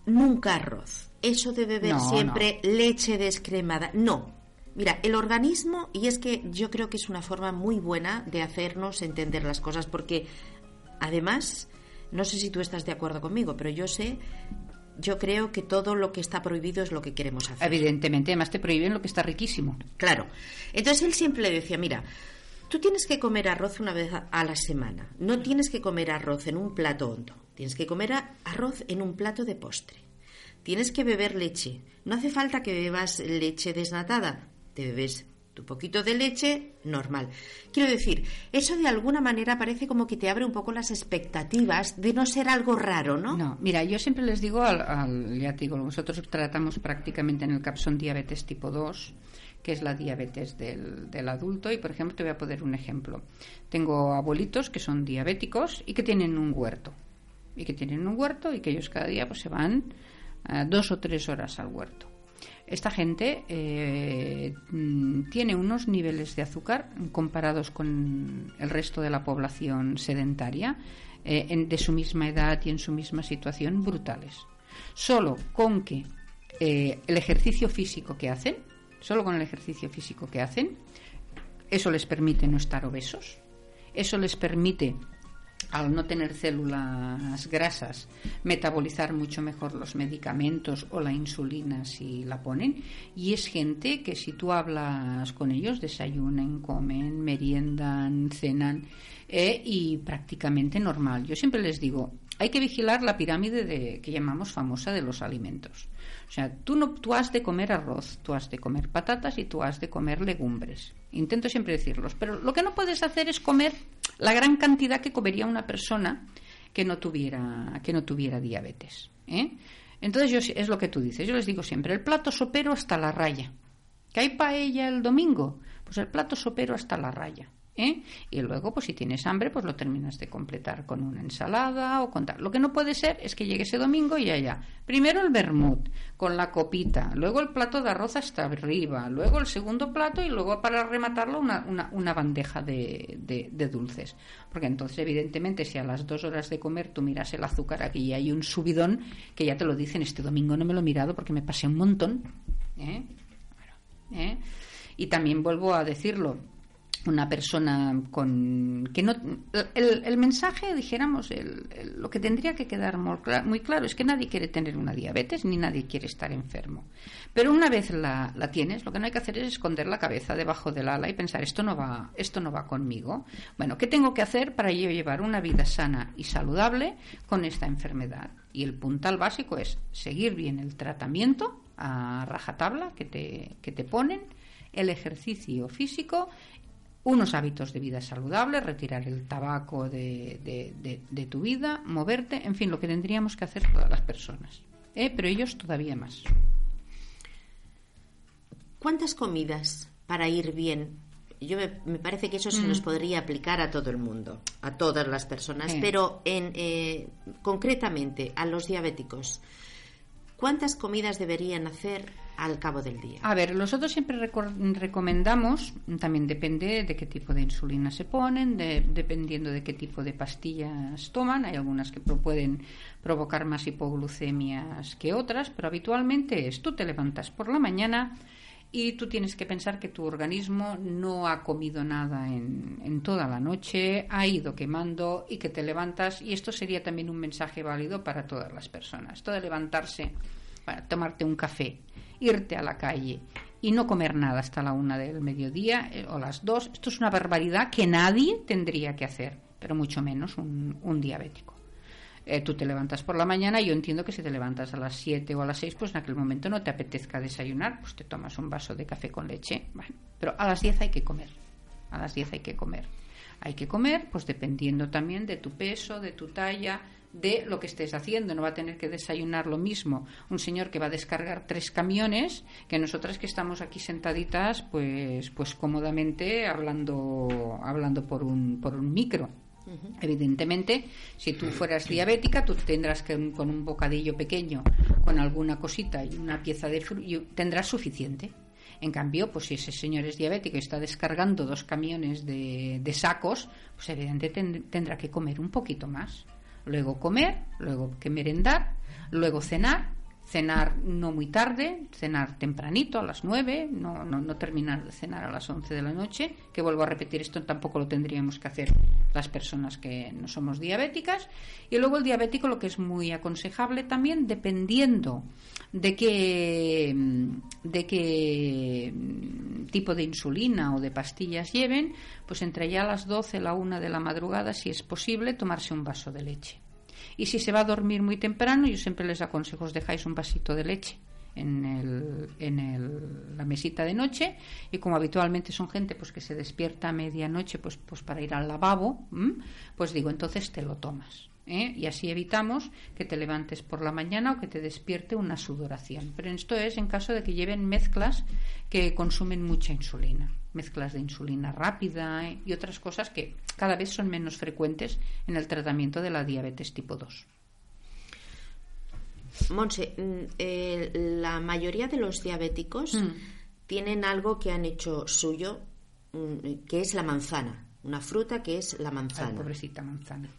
nunca arroz, eso de beber siempre leche descremada. No, Mira, el organismo, y es que yo creo que es una forma muy buena de hacernos entender las cosas, porque además, no sé si tú estás de acuerdo conmigo, pero yo sé, yo creo que todo lo que está prohibido es lo que queremos hacer. Evidentemente, además te prohíben lo que está riquísimo. Claro. Entonces él siempre le decía, mira, tú tienes que comer arroz una vez a la semana, no tienes que comer arroz en un plato hondo, tienes que comer arroz en un plato de postre. Tienes que beber leche. No hace falta que bebas leche desnatada. Te bebes tu poquito de leche normal. Quiero decir, eso de alguna manera parece como que te abre un poco las expectativas de no ser algo raro, ¿no? No, mira, yo siempre les digo al, ya te nosotros tratamos prácticamente en el capsón diabetes tipo 2 que es la diabetes del, del, adulto. Y, por ejemplo, te voy a poner un ejemplo. Tengo abuelitos que son diabéticos y que tienen un huerto. Y que tienen un huerto y que ellos cada día pues, se van eh, dos o tres horas al huerto. Esta gente eh, mm, tiene unos niveles de azúcar comparados con el resto de la población sedentaria eh, de su misma edad y en su misma situación brutales. Solo con que el ejercicio físico que hacen, solo con el ejercicio físico que hacen, eso les permite no estar obesos, eso les permite al no tener células grasas, metabolizar mucho mejor los medicamentos o la insulina si la ponen. Y es gente que si tú hablas con ellos, desayunan, comen, meriendan, cenan eh, y prácticamente normal. Yo siempre les digo, hay que vigilar la pirámide de, que llamamos famosa de los alimentos. O sea, tú, no, tú has de comer arroz, tú has de comer patatas y tú has de comer legumbres. Intento siempre decirlos. Pero lo que no puedes hacer es comer la gran cantidad que comería una persona que no tuviera, que no tuviera diabetes. ¿eh? Entonces yo, es lo que tú dices. Yo les digo siempre, el plato sopero hasta la raya. ¿Que hay paella el domingo? Pues el plato sopero hasta la raya. ¿Eh? Y luego, pues si tienes hambre, pues lo terminas de completar con una ensalada o con tal. Lo que no puede ser es que llegue ese domingo y haya primero el vermut con la copita, luego el plato de arroz hasta arriba, luego el segundo plato y luego para rematarlo una, una, bandeja de, de, dulces. Porque entonces, evidentemente, si a las dos horas de comer tú miras el azúcar aquí hay un subidón, que ya te lo dicen, este domingo no me lo he mirado porque me pasé un montón. ¿eh? ¿eh? Y también vuelvo a decirlo, una persona con que no el, mensaje dijéramos lo que tendría que quedar muy claro, es que nadie quiere tener una diabetes ni nadie quiere estar enfermo. Pero una vez la, la, tienes lo que no hay que hacer es esconder la cabeza debajo del ala y pensar esto no va esto no va conmigo bueno qué tengo que hacer para yo llevar una vida sana y saludable con esta enfermedad y el puntal básico es seguir bien el tratamiento a rajatabla que te, que te ponen el ejercicio físico unos hábitos de vida saludables, retirar el tabaco de, de, tu vida, moverte, en fin, lo que tendríamos que hacer todas las personas. ¿eh? Pero ellos todavía más. ¿Cuántas comidas para ir bien? Yo me, parece que eso se nos mm. podría aplicar a todo el mundo, a todas las personas, pero en, eh, concretamente a los diabéticos. ¿Cuántas comidas deberían hacer al cabo del día? A ver, nosotros siempre recomendamos, también depende de qué tipo de insulina se ponen, dependiendo de qué tipo de pastillas toman. Hay algunas que pueden provocar más hipoglucemias que otras, pero habitualmente es tú te levantas por la mañana y tú tienes que pensar que tu organismo no ha comido nada en, en, toda la noche, ha ido quemando y que te levantas, y esto sería también un mensaje válido para todas las personas. Esto de levantarse, para tomarte un café, irte a la calle y no comer nada hasta la una del mediodía eh, o las dos, esto es una barbaridad que nadie tendría que hacer, pero mucho menos un, un diabético. Eh, tú te levantas por la mañana yo entiendo que si te levantas a las 7 o a las 6, pues en aquel momento no te apetezca desayunar, pues te tomas un vaso de café con leche. Bueno, pero a las 10 hay que comer. A las 10 hay que comer. Hay que comer, pues dependiendo también de tu peso, de tu talla, de lo que estés haciendo. No va a tener que desayunar lo mismo un señor que va a descargar tres camiones que nosotras que estamos aquí sentaditas, pues, pues cómodamente hablando, hablando por un, por un micro. Evidentemente, si tú fueras diabética, tú tendrás que con un bocadillo pequeño, con alguna cosita y una pieza de fruta, tendrás suficiente. En cambio, pues si ese señor es diabético y está descargando dos camiones de, sacos, pues evidentemente tendrá que comer un poquito más. Luego comer, luego que merendar, luego cenar cenar no muy tarde, cenar tempranito a las 9, no, no, no, terminar de cenar a las 11 de la noche, que vuelvo a repetir, esto tampoco lo tendríamos que hacer las personas que no somos diabéticas. Y luego el diabético lo que es muy aconsejable también, dependiendo de qué, de qué tipo de insulina o de pastillas lleven, pues entre ya las 12, la 1 de la madrugada, si es posible, tomarse un vaso de leche. Y si se va a dormir muy temprano, yo siempre les aconsejo os dejáis un vasito de leche en, el, en el, la mesita de noche y como habitualmente son gente pues que se despierta a medianoche pues, pues para ir al lavabo, pues digo, entonces te lo tomas. ¿Eh? y así evitamos que te levantes por la mañana o que te despierte una sudoración. Pero esto es en caso de que lleven mezclas que consumen mucha insulina mezclas de insulina rápida ¿eh? y otras cosas que cada vez son menos frecuentes en el tratamiento de la diabetes tipo 2. Monse, mm, eh, la mayoría de los diabéticos mm. tienen algo que han hecho suyo, mm, que es la manzana, una fruta que es la manzana. pobrecita manzana.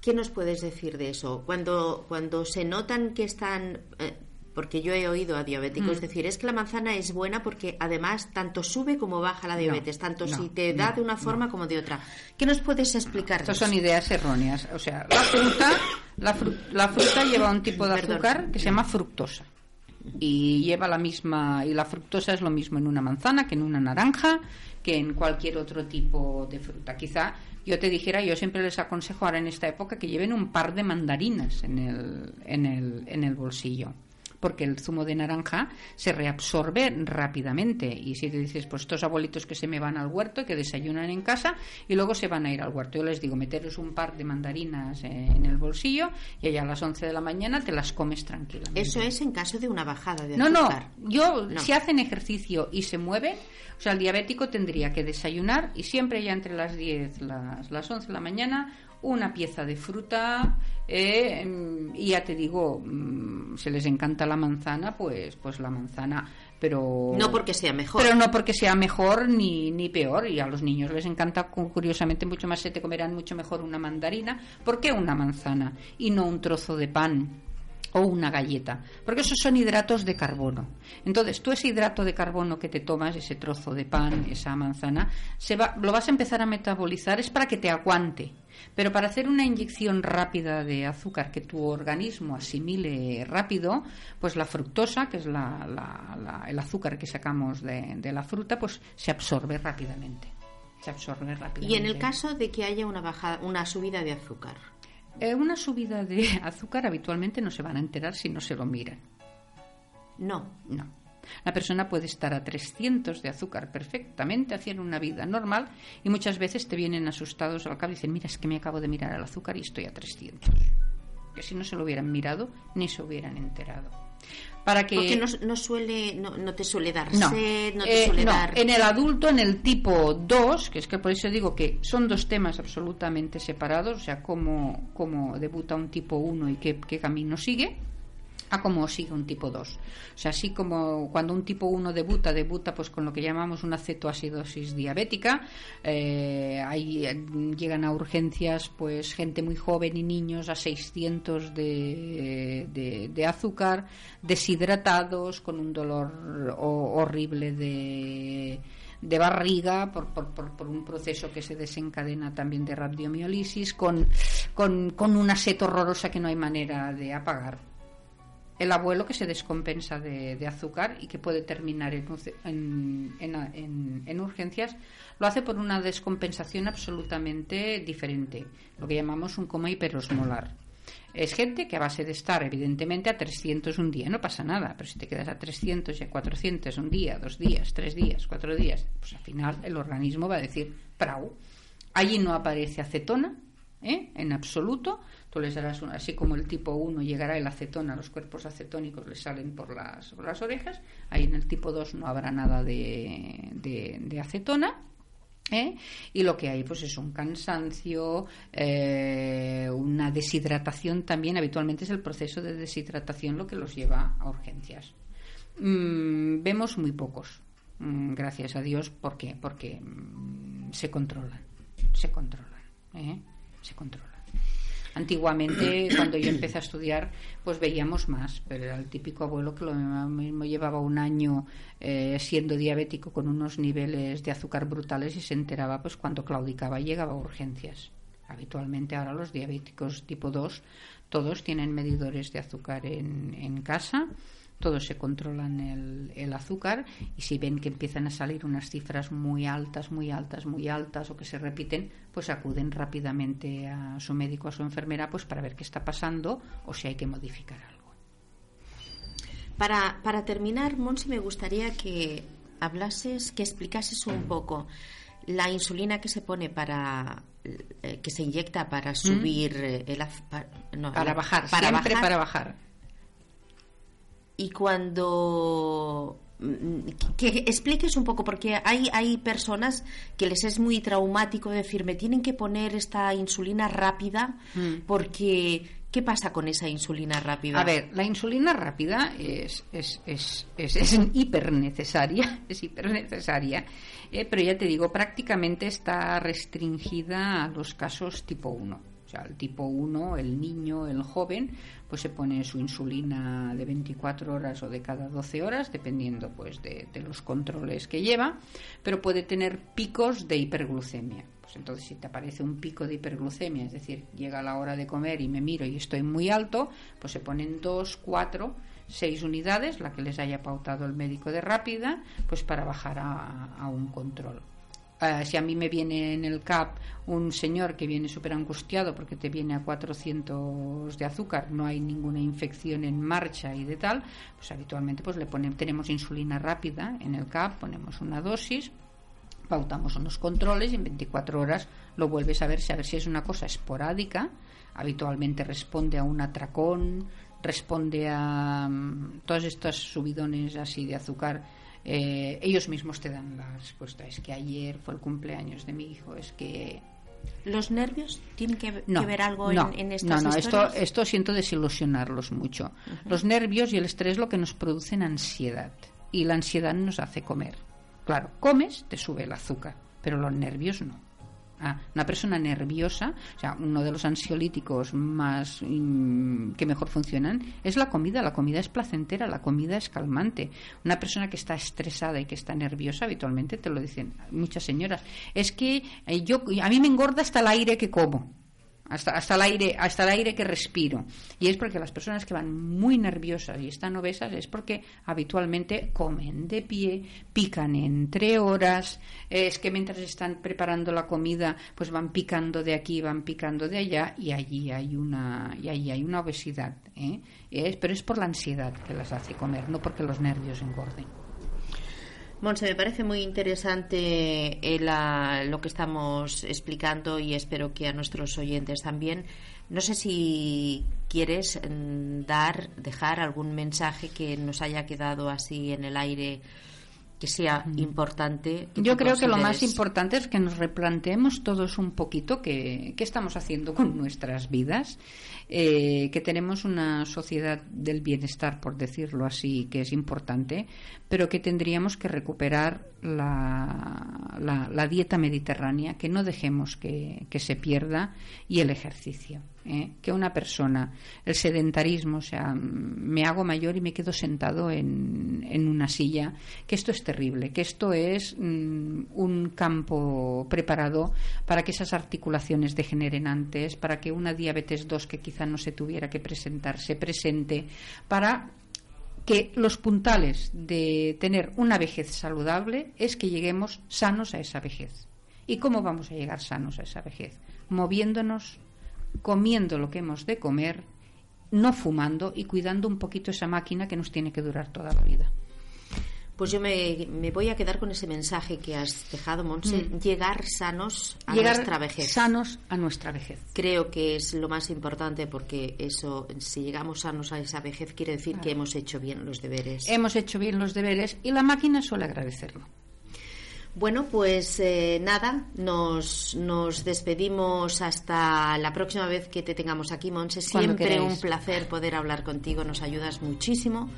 ¿Qué nos puedes decir de eso? Cuando, cuando se notan que están eh, porque yo he oído a diabéticos mm. decir, es que la manzana es buena porque además tanto sube como baja la diabetes, tanto si te da de una forma como de otra. ¿Qué nos puedes explicar? Estas son ideas erróneas. O sea, la fruta, la, fruta lleva un tipo de azúcar que se llama fructosa. Y lleva la misma, y la fructosa es lo mismo en una manzana que en una naranja, que en cualquier otro tipo de fruta. Quizá yo te dijera, yo siempre les aconsejo ahora en esta época que lleven un par de mandarinas en el, en el, en el bolsillo porque el zumo de naranja se reabsorbe rápidamente. Y si te dices, pues estos abuelitos que se me van al huerto y que desayunan en casa y luego se van a ir al huerto, yo les digo, meteros un par de mandarinas en el bolsillo y allá a las 11 de la mañana te las comes tranquilamente. Eso es en caso de una bajada de azúcar. No, no, yo, si hacen ejercicio y se mueven, o sea, el diabético tendría que desayunar y siempre ya entre las 10, las, las 11 de la mañana, una pieza de fruta eh, y ya te digo, mm, se les encanta la manzana, pues, pues la manzana, pero no porque sea mejor, pero no porque sea mejor ni, ni peor y a los niños les encanta curiosamente mucho más se te comerán mucho mejor una mandarina, ¿por qué una manzana y no un trozo de pan? O una galleta, porque esos son hidratos de carbono. Entonces, tú ese hidrato de carbono que te tomas, ese trozo de pan, esa manzana, se va, lo vas a empezar a metabolizar, es para que te aguante. Pero para hacer una inyección rápida de azúcar que tu organismo asimile rápido, pues la fructosa, que es el azúcar que sacamos de, de la fruta, pues se absorbe rápidamente. Se absorbe rápidamente. Y en el caso de que haya una, bajada, una subida de azúcar, eh, una subida de [LAUGHS] azúcar habitualmente no se van a enterar si no se lo miran. No. No. La persona puede estar a 300 de azúcar perfectamente, haciendo una vida normal y muchas veces te vienen asustados al cabo y dicen, mira, es que me acabo de mirar el azúcar y estoy a 300. Que si no se lo hubieran mirado, ni se hubieran enterado. Para que... Porque no, suele, no, te suele dar sed, no te eh, suele dar... En el adulto, en el tipo 2, que es que por eso digo que son dos temas absolutamente separados, o sea, cómo, cómo debuta un tipo 1 y qué, qué camino sigue a como sigue un tipo 2. O sea, así como cuando un tipo 1 debuta, debuta pues con lo que llamamos una cetoacidosis diabética, eh, ahí eh, llegan a urgencias pues gente muy joven y niños a 600 de, de, azúcar, deshidratados, con un dolor horrible de de barriga por, por, por, un proceso que se desencadena también de radiomiolisis con, con, con una sed horrorosa que no hay manera de apagar el abuelo que se descompensa de, azúcar y que puede terminar en, en, urgencias, lo hace por una descompensación absolutamente diferente, lo que llamamos un coma hiperosmolar. Es gente que a base de estar, evidentemente, a 300 un día no pasa nada, pero si te quedas a 300 y a 400 un día, dos días, tres días, cuatro días, pues al final el organismo va a decir, prau. Allí no aparece acetona, ¿eh? en absoluto, tú les darás así como el tipo 1 llegará el acetona, los cuerpos acetónicos le salen por las, las orejas, ahí en el tipo 2 no habrá nada de, de, acetona. ¿eh? Y lo que hay pues es un cansancio, eh, una deshidratación también, habitualmente es el proceso de deshidratación lo que los lleva a urgencias. Mm, vemos muy pocos, mm, gracias a Dios, ¿por qué? Porque mm, se controlan, se controlan, ¿eh? se controlan. Antiguamente, [CLEARS THROAT] cuando yo empecé a estudiar, pues veíamos más, pero era el típico abuelo que lo mismo llevaba un año eh, siendo diabético con unos niveles de azúcar brutales y se enteraba pues cuando claudicaba y llegaba a urgencias. Habitualmente ahora los diabéticos tipo 2 todos tienen medidores de azúcar en, en casa todos se controlan el, el, azúcar y si ven que empiezan a salir unas cifras muy altas, muy altas, muy altas o que se repiten, pues acuden rápidamente a su médico, a su enfermera, pues para ver qué está pasando o si hay que modificar algo. Para, para terminar, Monsi, me gustaría que hablases, que explicases un poco la insulina que se pone para eh, que se inyecta para subir eh, el para, no, para bajar para siempre bajar, para bajar y cuando mm, que expliques un poco, porque hay, hay personas que les es muy traumático decir, me tienen que poner esta insulina rápida, mm. porque ¿Qué pasa con esa insulina rápida? A ver, la insulina rápida es, es, es, es, es hiper necesaria, [LAUGHS] es hiper necesaria, eh, pero ya te digo, prácticamente está restringida a los casos tipo 1 sea, el tipo 1, el niño, el joven, pues se pone su insulina de 24 horas o de cada 12 horas, dependiendo pues de, los controles que lleva, pero puede tener picos de hiperglucemia. Pues entonces si te aparece un pico de hiperglucemia, es decir, llega la hora de comer y me miro y estoy muy alto, pues se ponen 2, 4, 6 unidades, la que les haya pautado el médico de rápida, pues para bajar a un control. Si a mí me viene en el CAP un señor que viene súper angustiado porque te viene a 400 de azúcar, no hay ninguna infección en marcha y de tal, pues habitualmente pues le ponemos, tenemos insulina rápida en el CAP, ponemos una dosis, pautamos unos controles y en 24 horas lo vuelves a ver, a ver si es una cosa esporádica, habitualmente responde a un atracón, responde a mm, todos estos subidones así de azúcar eh, ellos mismos te dan la respuesta. Es que ayer fue el cumpleaños de mi hijo, es que... ¿Los nervios tienen que, ver algo en, en, estas No, no, esto, esto siento desilusionarlos mucho. Los nervios y el estrés lo que nos producen ansiedad. Y la ansiedad nos hace comer. Claro, comes, te sube el azúcar, pero los nervios no una persona nerviosa, o sea, uno de los ansiolíticos más mm, que mejor funcionan es la comida. La comida es placentera, la comida es calmante. Una persona que está estresada y que está nerviosa, habitualmente te lo dicen muchas señoras, es que eh, yo a mí me engorda hasta el aire que como hasta, hasta, el aire, hasta el aire que respiro. Y es porque las personas que van muy nerviosas y están obesas es porque habitualmente comen de pie, pican entre horas, es que mientras están preparando la comida, pues van picando de aquí, van picando de allá, y allí hay una, y allí hay una obesidad. ¿eh? Pero es por la ansiedad que las hace comer, no porque los nervios engorden. Monse, me parece muy interesante eh, lo que estamos explicando y espero que a nuestros oyentes también. No sé si quieres mm, dar, dejar algún mensaje que nos haya quedado así en el aire que sea importante. Yo creo que lo más importante es que nos replanteemos todos un poquito qué, qué estamos haciendo con nuestras vidas, eh, que tenemos una sociedad del bienestar, por decirlo así, que es importante, pero que tendríamos que recuperar la, la, dieta mediterránea, que no dejemos que, que se pierda, y el ejercicio. ¿eh? que una persona, el sedentarismo, o sea, me hago mayor y me quedo sentado en, en una silla, que esto es terrible, que esto es mm, un campo preparado para que esas articulaciones degeneren antes, para que una diabetes 2 que no se tuviera que presentar se presente, para que los puntales de tener una vejez saludable es que lleguemos sanos a esa vejez. ¿Y cómo vamos a llegar sanos a esa vejez? Moviéndonos comiendo lo que hemos de comer, no fumando y cuidando un poquito esa máquina que nos tiene que durar toda la vida. Pues yo me, voy a quedar con ese mensaje que has dejado, Monse, mm. llegar sanos a nuestra vejez. Sanos a nuestra vejez. Creo que es lo más importante porque eso, si llegamos sanos a esa vejez, quiere decir que hemos hecho bien los deberes. Hemos hecho bien los deberes y la máquina suele agradecerlo. Bueno, pues eh, nada, nos, nos despedimos hasta la próxima vez que te tengamos aquí, Monse. Siempre un placer poder hablar contigo, nos ayudas muchísimo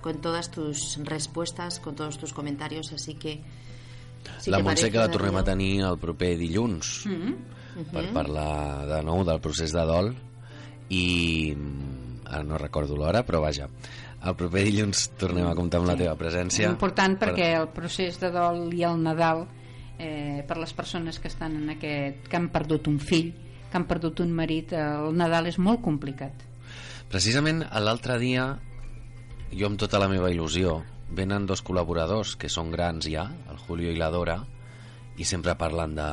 con todas tus respuestas, con todos tus comentarios, así que... Si la Montse que la tornem a tenir el proper dilluns mm -hmm. per parlar de nou del procés de dol i ara no recordo l'hora, però vaja el proper dilluns tornem a comptar amb la teva presència. Important perquè el procés de dol i el Nadal eh, per les persones que estan en aquest que han perdut un fill, que han perdut un marit, el Nadal és molt complicat. Precisament l'altre dia, jo amb tota la meva il·lusió, venen dos col·laboradors que són grans ja, el Julio i la Dora, i sempre parlen de,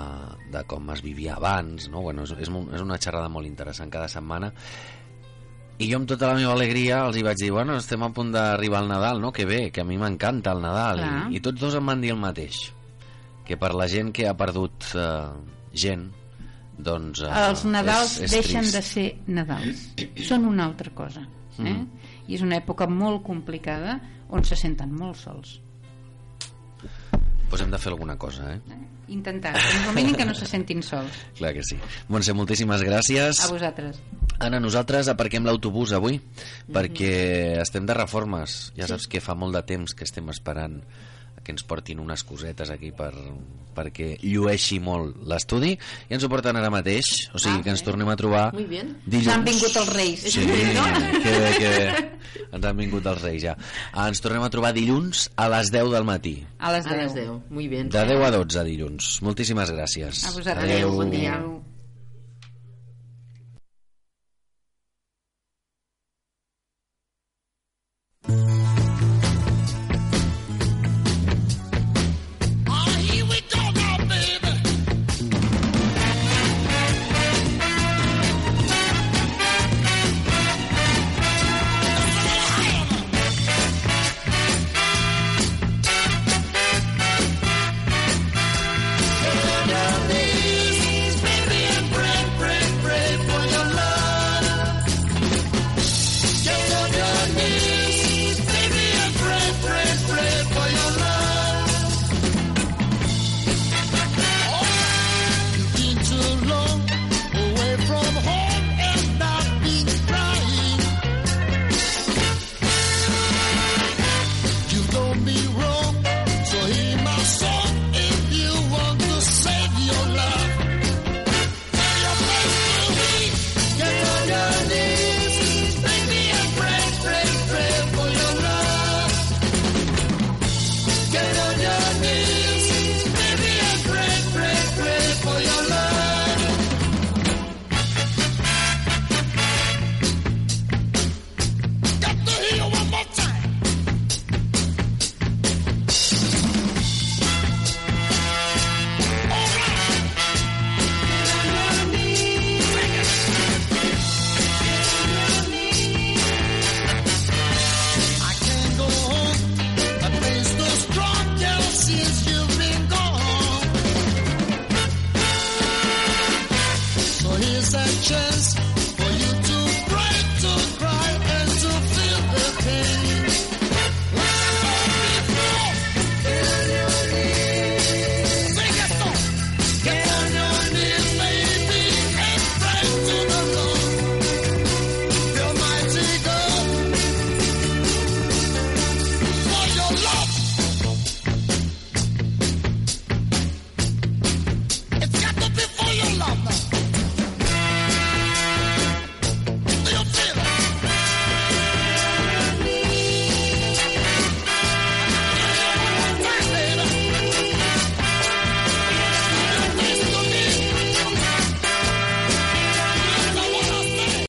de com es vivia abans, no? bueno, és, és, és una xerrada molt interessant cada setmana i jo amb tota la meva alegria els hi vaig dir, bueno, estem a punt d'arribar al Nadal, no? Que bé, que a mi m'encanta el Nadal. I, I tots dos em van dir el mateix. Que per la gent que ha perdut eh, gent, doncs... Eh, Els Nadals és, és deixen trist. de ser Nadals. Són una altra cosa. Eh? Mm. I és una època molt complicada on se senten molt sols. Pues hem de fer alguna cosa, eh? eh? Intentar, en moment en què no se sentin sols. [LAUGHS] Clar que sí. Montse, moltíssimes gràcies. A vosaltres. Anna, nosaltres aparquem l'autobús avui mm -hmm. perquè estem de reformes. Ja sí. saps que fa molt de temps que estem esperant que ens portin unes cosetes aquí per, perquè llueixi molt l'estudi. I ens ho porten ara mateix o sigui ah, que ens tornem a trobar dilluns. Han vingut els reis. Sí, [LAUGHS] que bé, que bé. Ens han vingut els reis ja. Ens tornem a trobar dilluns a les 10 del matí. A les 10, a les 10. Muy bien. de 10 a 12 dilluns. Moltíssimes gràcies. A vosaltres. Adeu, bon dia. adeu.